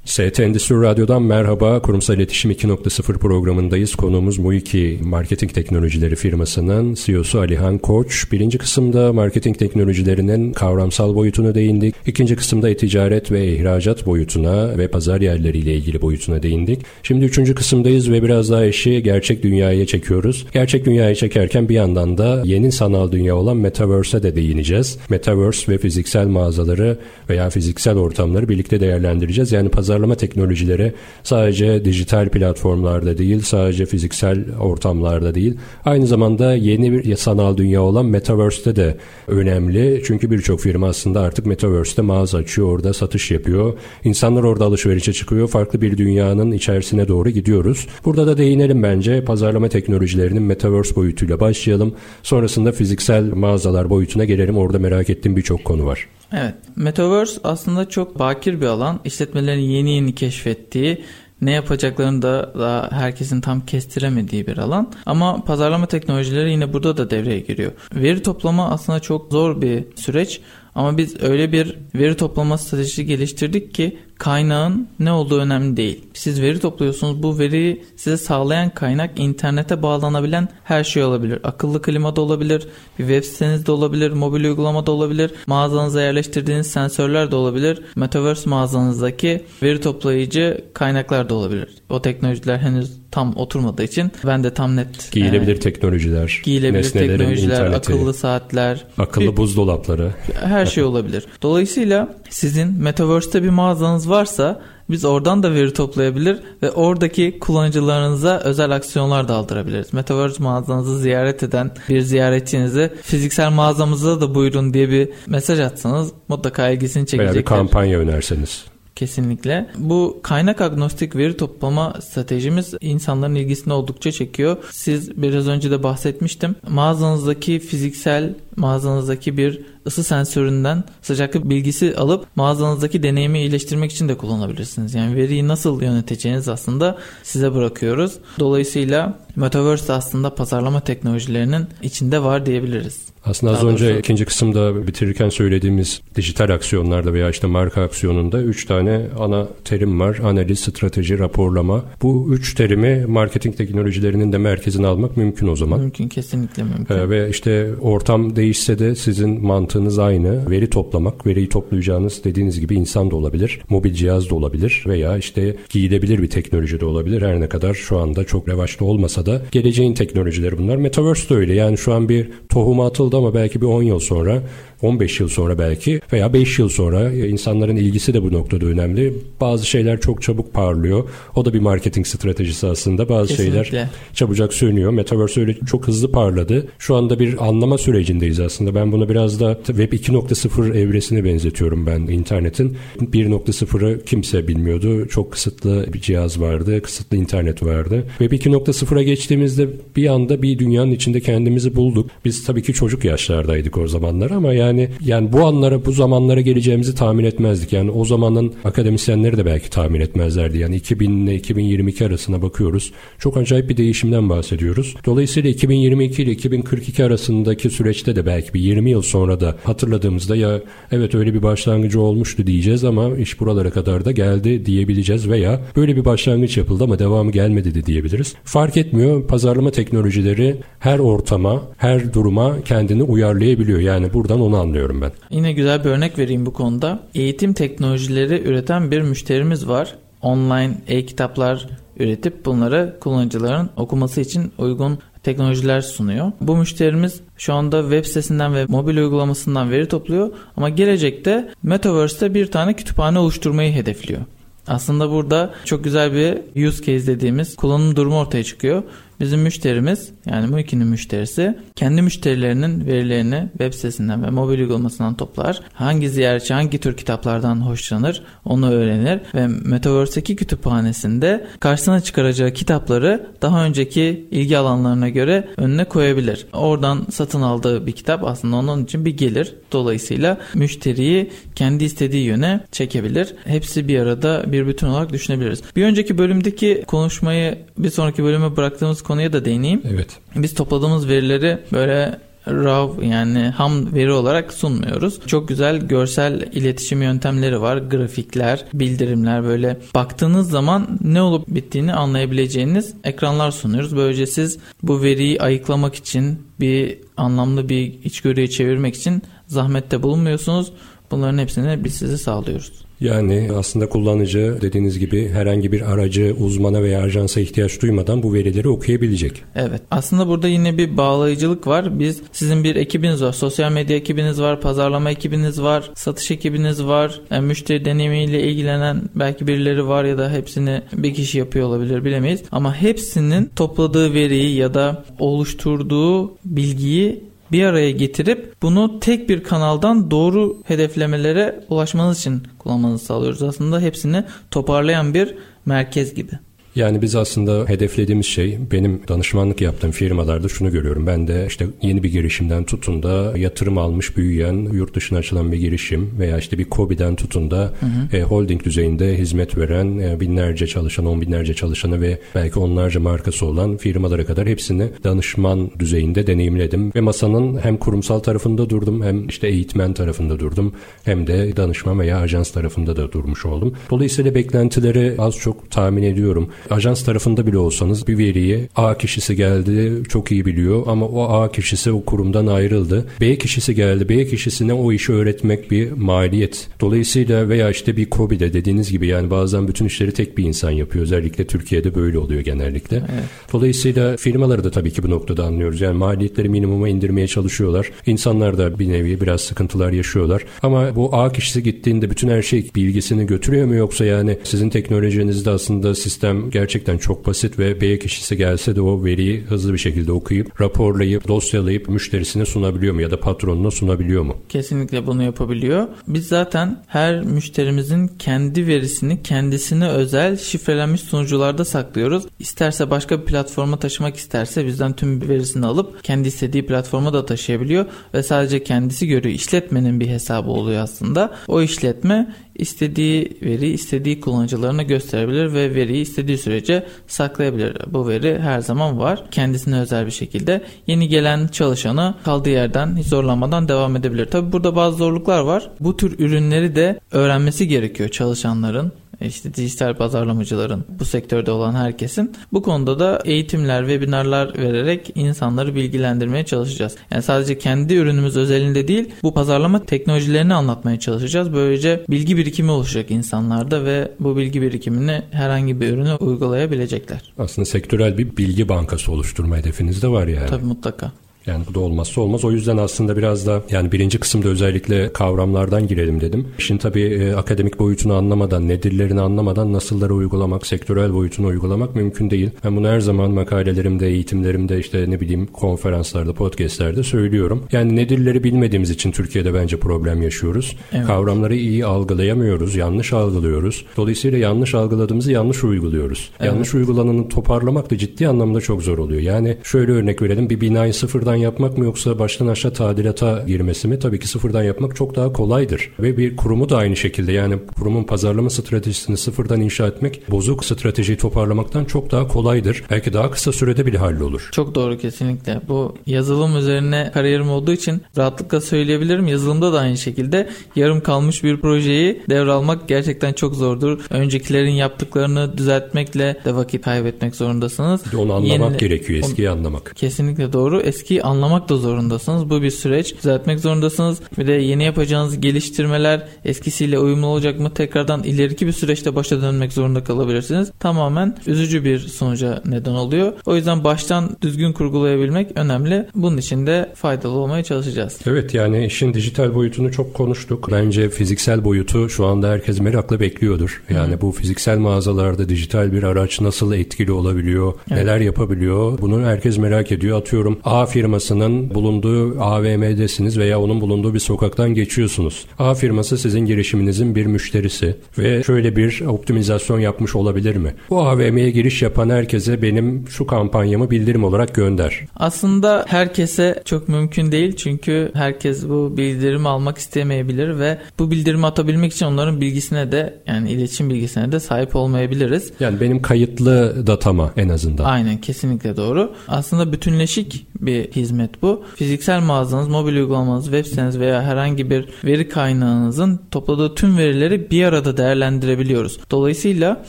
ST Endüstri Radyo'dan merhaba. Kurumsal İletişim 2.0 programındayız. Konuğumuz Muiki Marketing Teknolojileri firmasının CEO'su Alihan Koç. Birinci kısımda marketing teknolojilerinin kavramsal boyutuna değindik. İkinci kısımda e-ticaret ve ihracat boyutuna ve pazar yerleriyle ilgili boyutuna değindik. Şimdi üçüncü kısımdayız ve biraz daha işi gerçek dünyaya çekiyoruz. Gerçek dünyaya çekerken bir yandan da yeni sanal dünya olan Metaverse'e de değineceğiz. Metaverse ve fiziksel mağazaları veya fiziksel ortamları birlikte değerlendireceğiz. Yani pazar pazarlama teknolojileri sadece dijital platformlarda değil, sadece fiziksel ortamlarda değil, aynı zamanda yeni bir sanal dünya olan Metaverse'te de önemli. Çünkü birçok firma aslında artık Metaverse'te mağaza açıyor, orada satış yapıyor. İnsanlar orada alışverişe çıkıyor. Farklı bir dünyanın içerisine doğru gidiyoruz. Burada da değinelim bence pazarlama teknolojilerinin Metaverse boyutuyla başlayalım. Sonrasında fiziksel mağazalar boyutuna gelelim. Orada merak ettiğim birçok konu var. Evet. Metaverse aslında çok bakir bir alan. İşletmelerin yeni yeni keşfettiği ne yapacaklarını da daha herkesin tam kestiremediği bir alan. Ama pazarlama teknolojileri yine burada da devreye giriyor. Veri toplama aslında çok zor bir süreç ama biz öyle bir veri toplama stratejisi geliştirdik ki kaynağın ne olduğu önemli değil. Siz veri topluyorsunuz. Bu veriyi size sağlayan kaynak internete bağlanabilen her şey olabilir. Akıllı klima da olabilir, bir web siteniz de olabilir, mobil uygulama da olabilir, mağazanıza yerleştirdiğiniz sensörler de olabilir. Metaverse mağazanızdaki veri toplayıcı kaynaklar da olabilir. O teknolojiler henüz tam oturmadığı için ben de tam net giyilebilir e, teknolojiler, giyilebilir teknolojiler, interneti, akıllı saatler, akıllı bir, buzdolapları her şey olabilir. Dolayısıyla sizin metaverse'te bir mağazanız varsa biz oradan da veri toplayabilir ve oradaki kullanıcılarınıza özel aksiyonlar da aldırabiliriz. Metaverse mağazanızı ziyaret eden bir ziyaretçinize fiziksel mağazamıza da buyurun diye bir mesaj atsanız mutlaka ilgisini çekecektir. Veya bir kampanya önerseniz. Kesinlikle. Bu kaynak agnostik veri toplama stratejimiz insanların ilgisini oldukça çekiyor. Siz biraz önce de bahsetmiştim. Mağazanızdaki fiziksel, mağazanızdaki bir ısı sensöründen sıcaklık bilgisi alıp mağazanızdaki deneyimi iyileştirmek için de kullanabilirsiniz. Yani veriyi nasıl yöneteceğiniz aslında size bırakıyoruz. Dolayısıyla Metaverse aslında pazarlama teknolojilerinin içinde var diyebiliriz. Aslında az Daha önce doğrusu. ikinci kısımda bitirirken söylediğimiz dijital aksiyonlarda veya işte marka aksiyonunda üç tane ana terim var. Analiz, strateji, raporlama. Bu üç terimi marketing teknolojilerinin de merkezine almak mümkün o zaman. Mümkün, kesinlikle mümkün. Ee, ve işte ortam değişse de sizin mantığınız aynı. Veri toplamak, veriyi toplayacağınız dediğiniz gibi insan da olabilir, mobil cihaz da olabilir veya işte giyilebilir bir teknoloji de olabilir. Her ne kadar şu anda çok revaçta olmasa da geleceğin teknolojileri bunlar. Metaverse de öyle. Yani şu an bir tohum atıldı ama belki bir 10 yıl sonra 15 yıl sonra belki veya 5 yıl sonra insanların ilgisi de bu noktada önemli. Bazı şeyler çok çabuk parlıyor. O da bir marketing stratejisi aslında. Bazı Kesinlikle. şeyler çabucak sönüyor. Metaverse öyle çok hızlı parladı. Şu anda bir anlama sürecindeyiz aslında. Ben bunu biraz da Web 2.0 evresine benzetiyorum ben internetin. 1.0'ı kimse bilmiyordu. Çok kısıtlı bir cihaz vardı. Kısıtlı internet vardı. Web 2.0'a geçtiğimizde bir anda bir dünyanın içinde kendimizi bulduk. Biz tabii ki çocuk yaşlardaydık o zamanlar ama yani yani yani bu anlara bu zamanlara geleceğimizi tahmin etmezdik. Yani o zamanın akademisyenleri de belki tahmin etmezlerdi. Yani 2000 ile 2022 arasına bakıyoruz. Çok acayip bir değişimden bahsediyoruz. Dolayısıyla 2022 ile 2042 arasındaki süreçte de belki bir 20 yıl sonra da hatırladığımızda ya evet öyle bir başlangıcı olmuştu diyeceğiz ama iş buralara kadar da geldi diyebileceğiz veya böyle bir başlangıç yapıldı ama devamı gelmedi de diyebiliriz. Fark etmiyor. Pazarlama teknolojileri her ortama, her duruma kendini uyarlayabiliyor. Yani buradan onu anlıyorum ben. Yine güzel bir örnek vereyim bu konuda. Eğitim teknolojileri üreten bir müşterimiz var. Online e-kitaplar üretip bunları kullanıcıların okuması için uygun teknolojiler sunuyor. Bu müşterimiz şu anda web sitesinden ve mobil uygulamasından veri topluyor ama gelecekte Metaverse'te bir tane kütüphane oluşturmayı hedefliyor. Aslında burada çok güzel bir use case dediğimiz kullanım durumu ortaya çıkıyor. Bizim müşterimiz yani Muiki'nin müşterisi kendi müşterilerinin verilerini web sitesinden ve mobil uygulamasından toplar. Hangi ziyaretçi hangi tür kitaplardan hoşlanır onu öğrenir ve Metaverse'deki kütüphanesinde karşısına çıkaracağı kitapları daha önceki ilgi alanlarına göre önüne koyabilir. Oradan satın aldığı bir kitap aslında onun için bir gelir. Dolayısıyla müşteriyi kendi istediği yöne çekebilir. Hepsi bir arada bir bütün olarak düşünebiliriz. Bir önceki bölümdeki konuşmayı bir sonraki bölüme bıraktığımız konuya da değineyim. Evet. Biz topladığımız verileri böyle raw yani ham veri olarak sunmuyoruz. Çok güzel görsel iletişim yöntemleri var. Grafikler, bildirimler böyle baktığınız zaman ne olup bittiğini anlayabileceğiniz ekranlar sunuyoruz. Böylece siz bu veriyi ayıklamak için bir anlamlı bir içgörüye çevirmek için zahmette bulunmuyorsunuz. Bunların hepsini biz size sağlıyoruz. Yani aslında kullanıcı dediğiniz gibi herhangi bir aracı, uzmana veya ajansa ihtiyaç duymadan bu verileri okuyabilecek. Evet. Aslında burada yine bir bağlayıcılık var. Biz sizin bir ekibiniz var. Sosyal medya ekibiniz var, pazarlama ekibiniz var, satış ekibiniz var. Yani müşteri deneyimiyle ilgilenen belki birileri var ya da hepsini bir kişi yapıyor olabilir bilemeyiz. Ama hepsinin topladığı veriyi ya da oluşturduğu bilgiyi bir araya getirip bunu tek bir kanaldan doğru hedeflemelere ulaşmanız için kullanmanızı sağlıyoruz. Aslında hepsini toparlayan bir merkez gibi. Yani biz aslında hedeflediğimiz şey benim danışmanlık yaptığım firmalarda şunu görüyorum. Ben de işte yeni bir girişimden tutun da yatırım almış büyüyen yurt dışına açılan bir girişim veya işte bir COBİ'den tutun da hı hı. E, holding düzeyinde hizmet veren e, binlerce çalışan, on binlerce çalışanı ve belki onlarca markası olan firmalara kadar hepsini danışman düzeyinde deneyimledim. Ve masanın hem kurumsal tarafında durdum hem işte eğitmen tarafında durdum hem de danışman veya ajans tarafında da durmuş oldum. Dolayısıyla beklentileri az çok tahmin ediyorum ajans tarafında bile olsanız bir veriyi A kişisi geldi çok iyi biliyor ama o A kişisi o kurumdan ayrıldı. B kişisi geldi. B kişisine o işi öğretmek bir maliyet. Dolayısıyla veya işte bir COBİ'de dediğiniz gibi yani bazen bütün işleri tek bir insan yapıyor. Özellikle Türkiye'de böyle oluyor genellikle. Evet. Dolayısıyla firmaları da tabii ki bu noktada anlıyoruz. Yani maliyetleri minimuma indirmeye çalışıyorlar. İnsanlar da bir nevi biraz sıkıntılar yaşıyorlar. Ama bu A kişisi gittiğinde bütün her şey bilgisini götürüyor mu yoksa yani sizin teknolojinizde aslında sistem gerçekten çok basit ve B kişisi gelse de o veriyi hızlı bir şekilde okuyup, raporlayıp, dosyalayıp müşterisine sunabiliyor mu ya da patronuna sunabiliyor mu? Kesinlikle bunu yapabiliyor. Biz zaten her müşterimizin kendi verisini kendisine özel şifrelenmiş sunucularda saklıyoruz. İsterse başka bir platforma taşımak isterse bizden tüm verisini alıp kendi istediği platforma da taşıyabiliyor ve sadece kendisi görüyor. İşletmenin bir hesabı oluyor aslında. O işletme istediği veri istediği kullanıcılarına gösterebilir ve veriyi istediği sürece saklayabilir. Bu veri her zaman var. Kendisine özel bir şekilde yeni gelen çalışanı kaldığı yerden hiç zorlanmadan devam edebilir. Tabi burada bazı zorluklar var. Bu tür ürünleri de öğrenmesi gerekiyor çalışanların işte dijital pazarlamacıların bu sektörde olan herkesin bu konuda da eğitimler, webinarlar vererek insanları bilgilendirmeye çalışacağız. Yani sadece kendi ürünümüz özelinde değil bu pazarlama teknolojilerini anlatmaya çalışacağız. Böylece bilgi birikimi oluşacak insanlarda ve bu bilgi birikimini herhangi bir ürüne uygulayabilecekler. Aslında sektörel bir bilgi bankası oluşturma hedefiniz de var yani. Tabii mutlaka. Yani bu da olmazsa olmaz. O yüzden aslında biraz da yani birinci kısımda özellikle kavramlardan girelim dedim. Şimdi tabii e, akademik boyutunu anlamadan, nedirlerini anlamadan nasılları uygulamak, sektörel boyutunu uygulamak mümkün değil. Ben bunu her zaman makalelerimde, eğitimlerimde işte ne bileyim konferanslarda, podcastlerde söylüyorum. Yani nedirleri bilmediğimiz için Türkiye'de bence problem yaşıyoruz. Evet. Kavramları iyi algılayamıyoruz, yanlış algılıyoruz. Dolayısıyla yanlış algıladığımızı yanlış uyguluyoruz. Evet. Yanlış uygulananı toparlamak da ciddi anlamda çok zor oluyor. Yani şöyle örnek verelim. Bir binayı sıfırdan yapmak mı yoksa baştan aşağı tadilata girmesi mi? Tabii ki sıfırdan yapmak çok daha kolaydır. Ve bir kurumu da aynı şekilde yani kurumun pazarlama stratejisini sıfırdan inşa etmek bozuk stratejiyi toparlamaktan çok daha kolaydır. Belki daha kısa sürede bile hallolur. Çok doğru kesinlikle. Bu yazılım üzerine kariyerim olduğu için rahatlıkla söyleyebilirim. Yazılımda da aynı şekilde yarım kalmış bir projeyi devralmak gerçekten çok zordur. Öncekilerin yaptıklarını düzeltmekle de vakit kaybetmek zorundasınız. Onu anlamak Yeni, gerekiyor, eskiyi anlamak. Kesinlikle doğru. Eskiyi anlamak da zorundasınız. Bu bir süreç. Düzeltmek zorundasınız. Bir de yeni yapacağınız geliştirmeler eskisiyle uyumlu olacak mı? Tekrardan ileriki bir süreçte başa dönmek zorunda kalabilirsiniz. Tamamen üzücü bir sonuca neden oluyor. O yüzden baştan düzgün kurgulayabilmek önemli. Bunun için de faydalı olmaya çalışacağız. Evet yani işin dijital boyutunu çok konuştuk. Bence fiziksel boyutu şu anda herkes merakla bekliyordur. Yani Hı. bu fiziksel mağazalarda dijital bir araç nasıl etkili olabiliyor? Evet. Neler yapabiliyor? Bunu herkes merak ediyor. Atıyorum A firma firmasının bulunduğu AVM'desiniz veya onun bulunduğu bir sokaktan geçiyorsunuz. A firması sizin girişiminizin bir müşterisi ve şöyle bir optimizasyon yapmış olabilir mi? Bu AVM'ye giriş yapan herkese benim şu kampanyamı bildirim olarak gönder. Aslında herkese çok mümkün değil çünkü herkes bu bildirimi almak istemeyebilir ve bu bildirimi atabilmek için onların bilgisine de yani iletişim bilgisine de sahip olmayabiliriz. Yani benim kayıtlı datama en azından. Aynen kesinlikle doğru. Aslında bütünleşik bir hizmet bu. Fiziksel mağazanız, mobil uygulamanız, web siteniz veya herhangi bir veri kaynağınızın topladığı tüm verileri bir arada değerlendirebiliyoruz. Dolayısıyla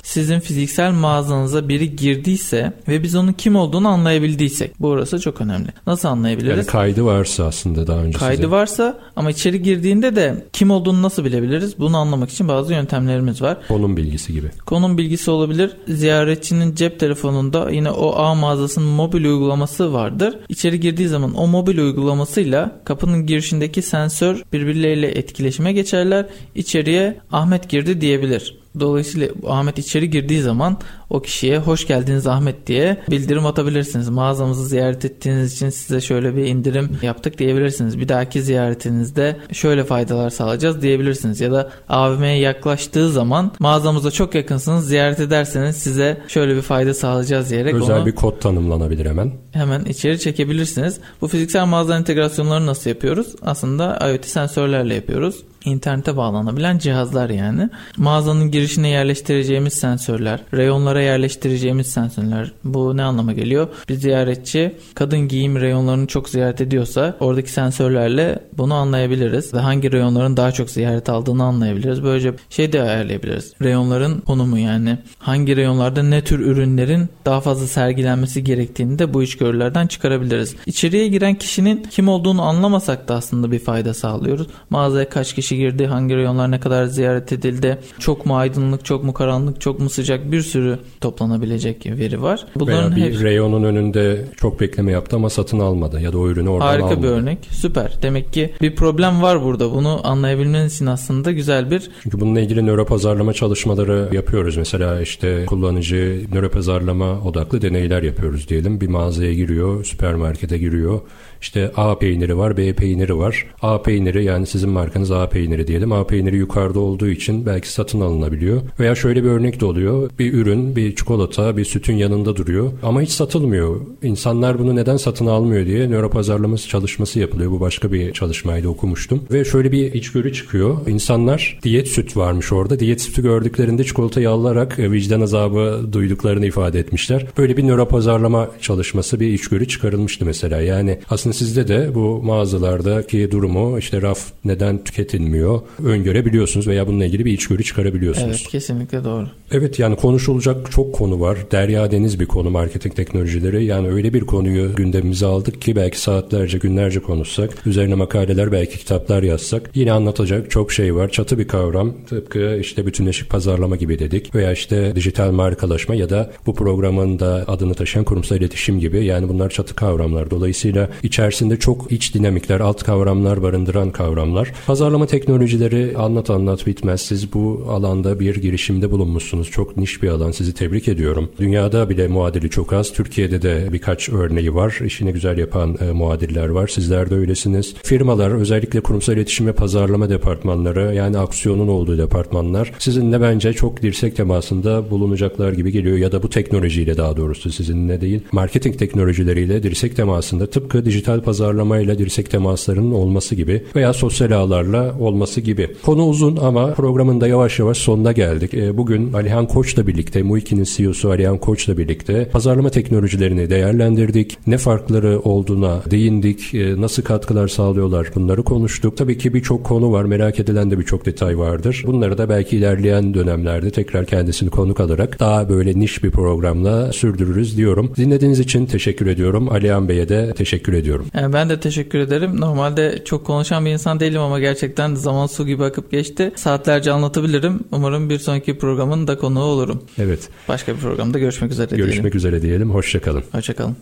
sizin fiziksel mağazanıza biri girdiyse ve biz onun kim olduğunu anlayabildiysek burası çok önemli. Nasıl anlayabiliriz? Yani kaydı varsa aslında daha önce Kaydı size. varsa ama içeri girdiğinde de kim olduğunu nasıl bilebiliriz? Bunu anlamak için bazı yöntemlerimiz var. Konum bilgisi gibi. Konum bilgisi olabilir. Ziyaretçinin cep telefonunda yine o A mağazasının mobil uygulaması vardır. İçeri girdiği girdiği zaman o mobil uygulamasıyla kapının girişindeki sensör birbirleriyle etkileşime geçerler. İçeriye Ahmet girdi diyebilir. Dolayısıyla Ahmet içeri girdiği zaman o kişiye hoş geldiniz Ahmet diye bildirim atabilirsiniz. Mağazamızı ziyaret ettiğiniz için size şöyle bir indirim yaptık diyebilirsiniz. Bir dahaki ziyaretinizde şöyle faydalar sağlayacağız diyebilirsiniz. Ya da AVM'ye yaklaştığı zaman mağazamıza çok yakınsınız ziyaret ederseniz size şöyle bir fayda sağlayacağız diyerek Özel onu bir kod tanımlanabilir hemen. Hemen içeri çekebilirsiniz. Bu fiziksel mağaza entegrasyonları nasıl yapıyoruz? Aslında IoT sensörlerle yapıyoruz internete bağlanabilen cihazlar yani. Mağazanın girişine yerleştireceğimiz sensörler, reyonlara yerleştireceğimiz sensörler. Bu ne anlama geliyor? Bir ziyaretçi kadın giyim reyonlarını çok ziyaret ediyorsa oradaki sensörlerle bunu anlayabiliriz. Ve hangi reyonların daha çok ziyaret aldığını anlayabiliriz. Böylece şey de ayarlayabiliriz. Reyonların konumu yani hangi reyonlarda ne tür ürünlerin daha fazla sergilenmesi gerektiğini de bu içgörülerden çıkarabiliriz. İçeriye giren kişinin kim olduğunu anlamasak da aslında bir fayda sağlıyoruz. Mağazaya kaç kişi girdi, hangi reyonlar ne kadar ziyaret edildi, çok mu aydınlık, çok mu karanlık, çok mu sıcak bir sürü toplanabilecek veri var. Bunların Veya bir hep... reyonun önünde çok bekleme yaptı ama satın almadı ya da o ürünü oradan Harika almadı. Harika bir örnek. Süper. Demek ki bir problem var burada. Bunu anlayabilmeniz için aslında güzel bir... Çünkü bununla ilgili nöro pazarlama çalışmaları yapıyoruz. Mesela işte kullanıcı nöro pazarlama odaklı deneyler yapıyoruz diyelim. Bir mağazaya giriyor, süpermarkete giriyor. İşte A peyniri var, B peyniri var. A peyniri yani sizin markanız A peyniri diyelim. A peyniri yukarıda olduğu için belki satın alınabiliyor. Veya şöyle bir örnek de oluyor. Bir ürün, bir çikolata, bir sütün yanında duruyor ama hiç satılmıyor. İnsanlar bunu neden satın almıyor diye nöro pazarlaması çalışması yapılıyor. Bu başka bir çalışmaydı okumuştum. Ve şöyle bir içgörü çıkıyor. İnsanlar diyet süt varmış orada. Diyet sütü gördüklerinde çikolatayı alarak e, vicdan azabı duyduklarını ifade etmişler. Böyle bir nöro pazarlama çalışması, bir içgörü çıkarılmıştı mesela. Yani aslında aslında sizde de bu mağazalardaki durumu işte raf neden tüketilmiyor öngörebiliyorsunuz veya bununla ilgili bir içgörü çıkarabiliyorsunuz. Evet kesinlikle doğru. Evet yani konuşulacak çok konu var. Derya deniz bir konu marketing teknolojileri. Yani öyle bir konuyu gündemimize aldık ki belki saatlerce günlerce konuşsak, üzerine makaleler belki kitaplar yazsak yine anlatacak çok şey var. Çatı bir kavram. Tıpkı işte bütünleşik pazarlama gibi dedik veya işte dijital markalaşma ya da bu programın da adını taşıyan kurumsal iletişim gibi. Yani bunlar çatı kavramlar. Dolayısıyla içerisinde çok iç dinamikler, alt kavramlar barındıran kavramlar. Pazarlama teknolojileri anlat anlat bitmez. Siz bu alanda bir girişimde bulunmuşsunuz. Çok niş bir alan. Sizi tebrik ediyorum. Dünyada bile muadili çok az. Türkiye'de de birkaç örneği var. İşini güzel yapan e, muadiller var. Sizler de öylesiniz. Firmalar özellikle kurumsal iletişim ve pazarlama departmanları yani aksiyonun olduğu departmanlar sizinle bence çok dirsek temasında bulunacaklar gibi geliyor ya da bu teknolojiyle daha doğrusu sizinle değil marketing teknolojileriyle dirsek temasında tıpkı dijital dijital pazarlamayla dirsek temaslarının olması gibi veya sosyal ağlarla olması gibi. Konu uzun ama programın da yavaş yavaş sonuna geldik. E, bugün Alihan Koç'la birlikte, Muiki'nin CEO'su Alihan Koç'la birlikte pazarlama teknolojilerini değerlendirdik. Ne farkları olduğuna değindik. E, nasıl katkılar sağlıyorlar bunları konuştuk. Tabii ki birçok konu var. Merak edilen de birçok detay vardır. Bunları da belki ilerleyen dönemlerde tekrar kendisini konuk alarak daha böyle niş bir programla sürdürürüz diyorum. Dinlediğiniz için teşekkür ediyorum. Alihan Bey'e de teşekkür ediyorum ediyorum. Yani ben de teşekkür ederim. Normalde çok konuşan bir insan değilim ama gerçekten zaman su gibi akıp geçti. Saatlerce anlatabilirim. Umarım bir sonraki programın da konuğu olurum. Evet. Başka bir programda görüşmek üzere görüşmek diyelim. Görüşmek üzere diyelim. Hoşçakalın. Hoşçakalın.